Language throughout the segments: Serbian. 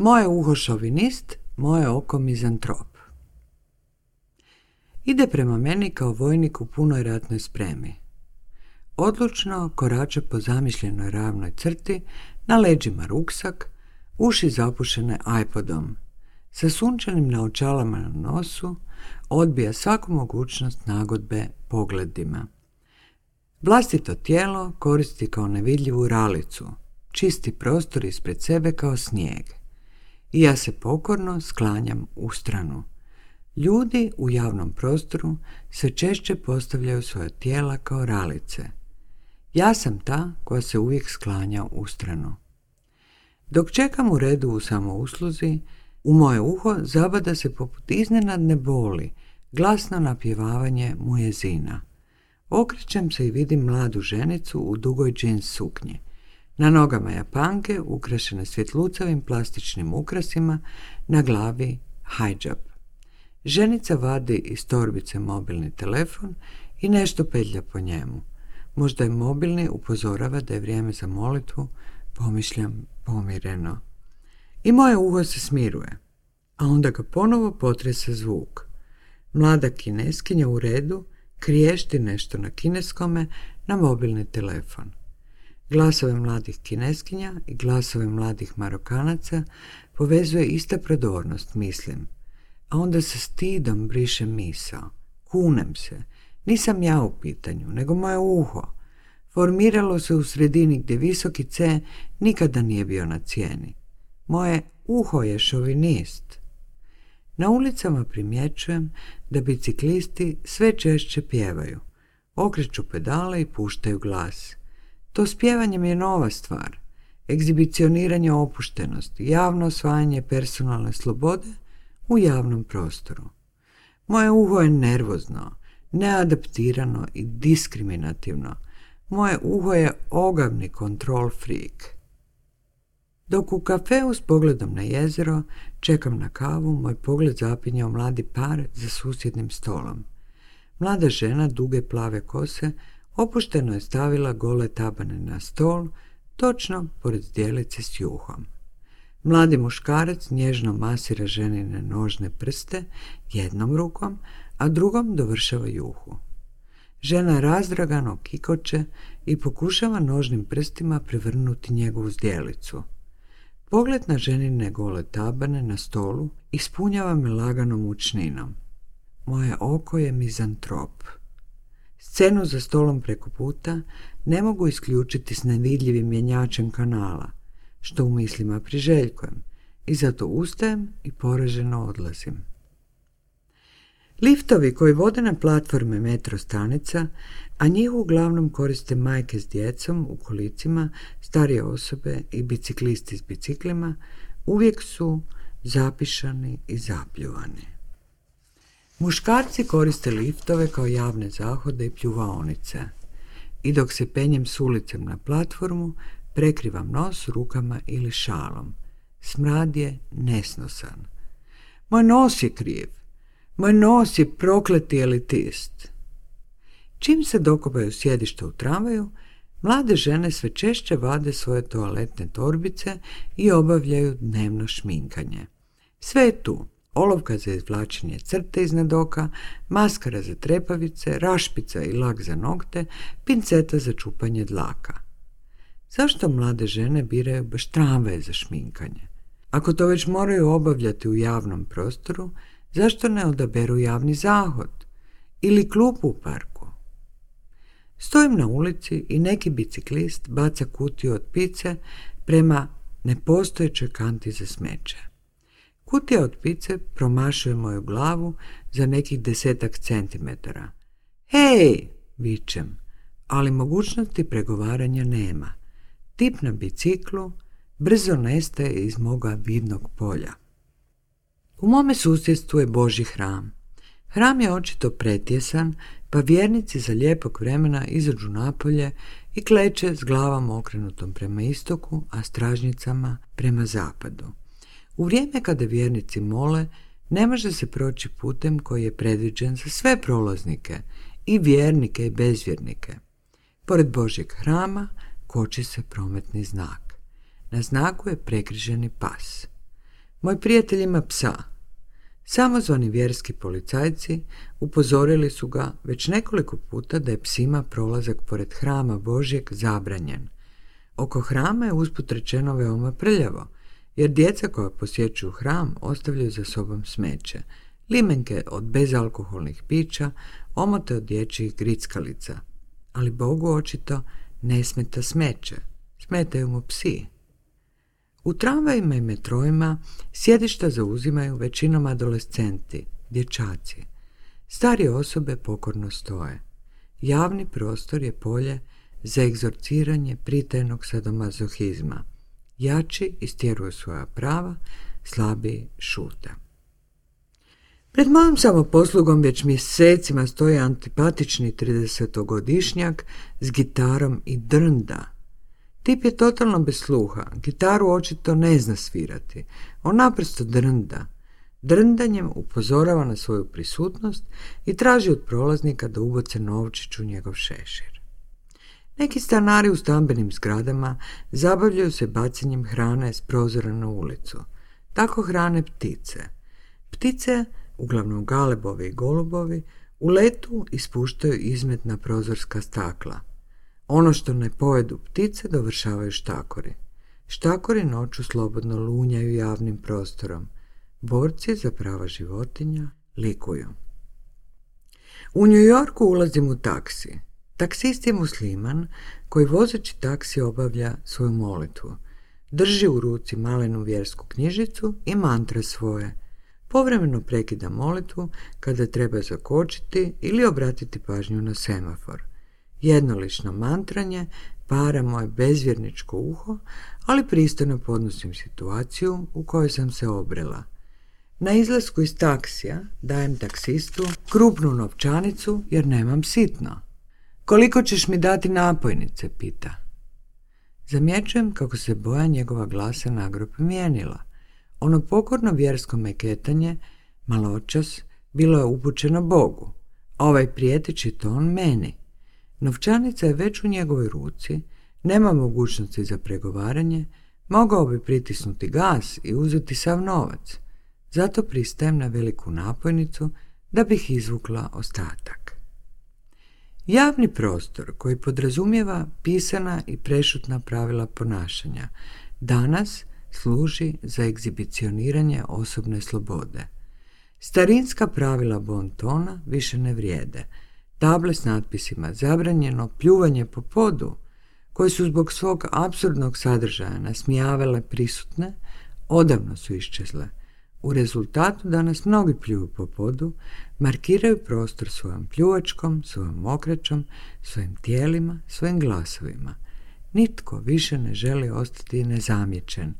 Moje uho šovinist, moje oko mizantrop. Ide prema meni kao vojnik u punoj ratnoj spremi. Odlučno korača po zamišljenoj ravnoj crti, na leđima ruksak, uši zapušene iPodom. Sa sunčanim naočalama na nosu odbija svaku mogućnost nagodbe pogledima. Vlastito tijelo koristi kao nevidljivu ralicu, čisti prostor ispred sebe kao snijeg i ja se pokorno sklanjam u stranu. Ljudi u javnom prostoru sve češće postavljaju svoja tijela kao ralice. Ja sam ta koja se uvijek sklanja u stranu. Dok čekam u redu u samousluzi, u moje uho zabada se poput iznenadne boli, glasno napjevavanje mujezina. Okrećem se i vidim mladu ženicu u dugoj džins suknji. Na nogama japanke ukrašene svjetlucavim plastičnim ukrasima, na glavi hijab. Ženica vadi iz torbice mobilni telefon i nešto pedlja po njemu. Možda je mobilni upozorava da je vrijeme za molitvu, pomišljam pomireno. I moje uho se smiruje, a onda ga ponovo potrese zvuk. Mlada kineskinja u redu kriješti nešto na kineskome na mobilni telefon. Glasove mladih kineskinja i glasove mladih marokanaca povezuje ista predornost, mislim. A onda sa stidom briše misao. Kunem se. Nisam ja u pitanju, nego moje uho. Formiralo se u sredini gdje visoki C nikada nije bio na cijeni. Moje uho je šovinist. Na ulicama primjećujem da biciklisti sve češće pjevaju. Okreću pedale i puštaju glas – to mi je nova stvar, egzibicioniranje opuštenosti, javno osvajanje personalne slobode u javnom prostoru. Moje uho je nervozno, neadaptirano i diskriminativno. Moje uho je ogavni kontrol freak. Dok u kafeu s pogledom na jezero čekam na kavu, moj pogled zapinje o mladi par za susjednim stolom. Mlada žena duge plave kose Opušteno je stavila gole tabane na stol, točno pored zdjelice s juhom. Mladi muškarac nježno masira ženine nožne prste jednom rukom, a drugom dovršava juhu. Žena razdragano kikoče i pokušava nožnim prstima prevrnuti njegovu zdjelicu. Pogled na ženine gole tabane na stolu ispunjava me laganom mučninom. Moje oko je mizantrop. Scenu za stolom preko puta ne mogu isključiti s nevidljivim mjenjačem kanala, što u mislima priželjkujem, i zato ustajem i poraženo odlazim. Liftovi koji vode na platforme metro stanica, a njih uglavnom koriste majke s djecom u kolicima, starije osobe i biciklisti s biciklima, uvijek su zapišani i zapljuvani. Muškarci koriste liftove kao javne zahode i pljuvaonice. I dok se penjem s ulicem na platformu, prekrivam nos rukama ili šalom. Smrad je nesnosan. Moj nos je kriv. Moj nos je prokleti elitist. Čim se dokopaju sjedišta u tramvaju, mlade žene sve češće vade svoje toaletne torbice i obavljaju dnevno šminkanje. Sve je tu olovka za izvlačenje crte iznad oka, maskara za trepavice, rašpica i lak za nokte, pinceta za čupanje dlaka. Zašto mlade žene biraju baš tramvaje za šminkanje? Ako to već moraju obavljati u javnom prostoru, zašto ne odaberu javni zahod ili klupu u parku? Stojim na ulici i neki biciklist baca kutiju od pice prema nepostojećoj kanti za smeće. Kutija od pice promašuje moju glavu za nekih desetak centimetara. Hej, vičem, ali mogućnosti pregovaranja nema. Tip na biciklu brzo nestaje iz moga vidnog polja. U mome susjedstvu je Boži hram. Hram je očito pretjesan, pa vjernici za lijepog vremena izađu napolje i kleče s glavom okrenutom prema istoku, a stražnicama prema zapadu. U vrijeme kada vjernici mole, ne može se proći putem koji je predviđen za sve prolaznike, i vjernike i bezvjernike. Pored Božjeg hrama koči se prometni znak. Na znaku je prekriženi pas. Moj prijatelj ima psa. Samozvani vjerski policajci upozorili su ga već nekoliko puta da je psima prolazak pored hrama Božjeg zabranjen. Oko hrama je usput rečeno veoma prljavo – jer djeca koja posjećuju hram ostavljaju za sobom smeće, limenke od bezalkoholnih pića, omote od dječjih grickalica. Ali Bogu očito ne smeta smeće, smetaju mu psi. U tramvajima i metrojima sjedišta zauzimaju većinom adolescenti, dječaci. Starije osobe pokorno stoje. Javni prostor je polje za egzorciranje pritajnog sadomazohizma – Jači istjeruju svoja prava, slabi šute. Pred mojom samoposlugom već mjesecima stoji antipatični 30-godišnjak s gitarom i drnda. Tip je totalno bez sluha, gitaru očito ne zna svirati, on naprosto drnda. Drndanjem upozorava na svoju prisutnost i traži od prolaznika da uboce novčić u njegov šešir. Neki stanari u stambenim zgradama zabavljaju se bacanjem hrane s prozora na ulicu. Tako hrane ptice. Ptice, uglavnom galebovi i golubovi, u letu ispuštaju izmetna prozorska stakla. Ono što ne pojedu ptice dovršavaju štakori. Štakori noću slobodno lunjaju javnim prostorom. Borci za prava životinja likuju. U New Yorku ulazim u taksi. Taksist je musliman koji vozeći taksi obavlja svoju molitvu. Drži u ruci malenu vjersku knjižicu i mantra svoje. Povremeno prekida molitvu kada treba zakočiti ili obratiti pažnju na semafor. Jednolično mantranje para moje bezvjerničko uho, ali pristojno podnosim situaciju u kojoj sam se obrela. Na izlasku iz taksija dajem taksistu krupnu novčanicu jer nemam sitno. Koliko ćeš mi dati napojnice, pita. Zamjećujem kako se boja njegova glasa nagro promijenila. Ono pokorno vjersko meketanje, maločas, bilo je upućeno Bogu, a ovaj prijeteći ton meni. Novčanica je već u njegovoj ruci, nema mogućnosti za pregovaranje, mogao bi pritisnuti gas i uzeti sav novac. Zato pristajem na veliku napojnicu da bih izvukla ostatak. Javni prostor koji podrazumijeva pisana i prešutna pravila ponašanja danas služi za egzibicioniranje osobne slobode. Starinska pravila bontona više ne vrijede. Table s natpisima zabranjeno pljuvanje po podu, koje su zbog svog absurdnog sadržaja nasmijavale prisutne, odavno su iščezle. U rezultatu danas mnogi pljuju po podu, markiraju prostor svojom pljuvačkom, svojom okrećom, svojim tijelima, svojim glasovima. Nitko više ne želi ostati nezamječen.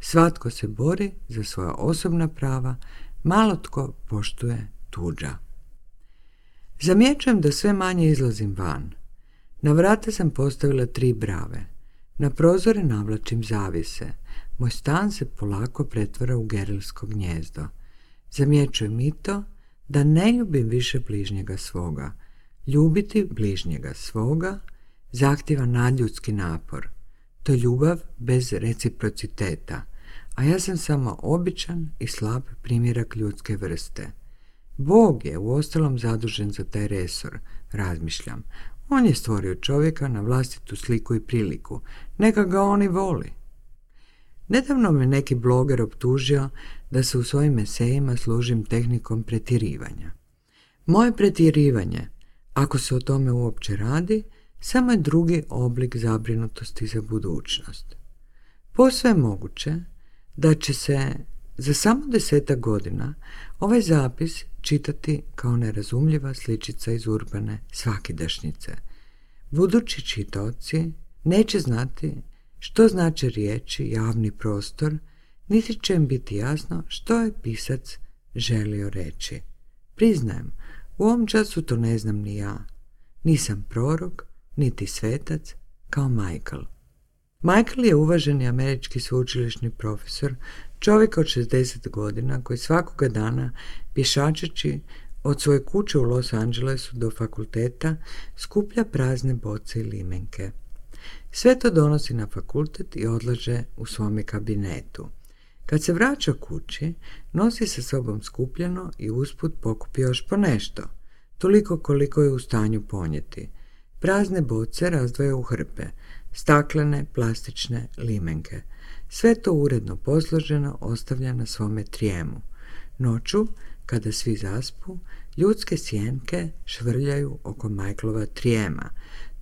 Svatko se bori za svoja osobna prava, malo tko poštuje tuđa. Zamjećujem da sve manje izlazim van. Na vrata sam postavila tri brave. Na prozore navlačim zavise. Moj stan se polako pretvara u gerilsko gnjezdo. Zamjećujem i to da ne ljubim više bližnjega svoga. Ljubiti bližnjega svoga zahtjeva nadljudski napor. To je ljubav bez reciprociteta, a ja sam samo običan i slab primjerak ljudske vrste. Bog je uostalom zadužen za taj resor, razmišljam, on je stvorio čovjeka na vlastitu sliku i priliku. Neka ga oni voli. Nedavno me neki bloger optužio da se u svojim esejima služim tehnikom pretirivanja. Moje pretirivanje, ako se o tome uopće radi, samo je drugi oblik zabrinutosti za budućnost. Posve je moguće da će se za samo deseta godina ovaj zapis čitati kao nerazumljiva sličica iz urbane svakidašnjice. Budući čitoci neće znati što znači riječi javni prostor, niti će im biti jasno što je pisac želio reći. Priznajem, u ovom času to ne znam ni ja. Nisam prorok, niti svetac, kao Michael. Michael je uvaženi američki sveučilišni profesor Čovjek od 60 godina koji svakoga dana pješačeći od svoje kuće u Los Angelesu do fakulteta skuplja prazne boce i limenke. Sve to donosi na fakultet i odlaže u svome kabinetu. Kad se vraća kući, nosi sa sobom skupljeno i usput pokupi još po nešto, toliko koliko je u stanju ponijeti. Prazne boce razdvaja u hrpe, staklene, plastične, limenke – sve to uredno posloženo ostavlja na svome trijemu. Noću, kada svi zaspu, ljudske sjenke švrljaju oko Majklova trijema.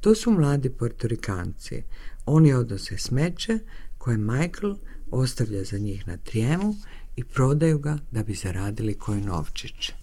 To su mladi portorikanci. Oni odnose smeće koje Michael ostavlja za njih na trijemu i prodaju ga da bi zaradili koji novčić.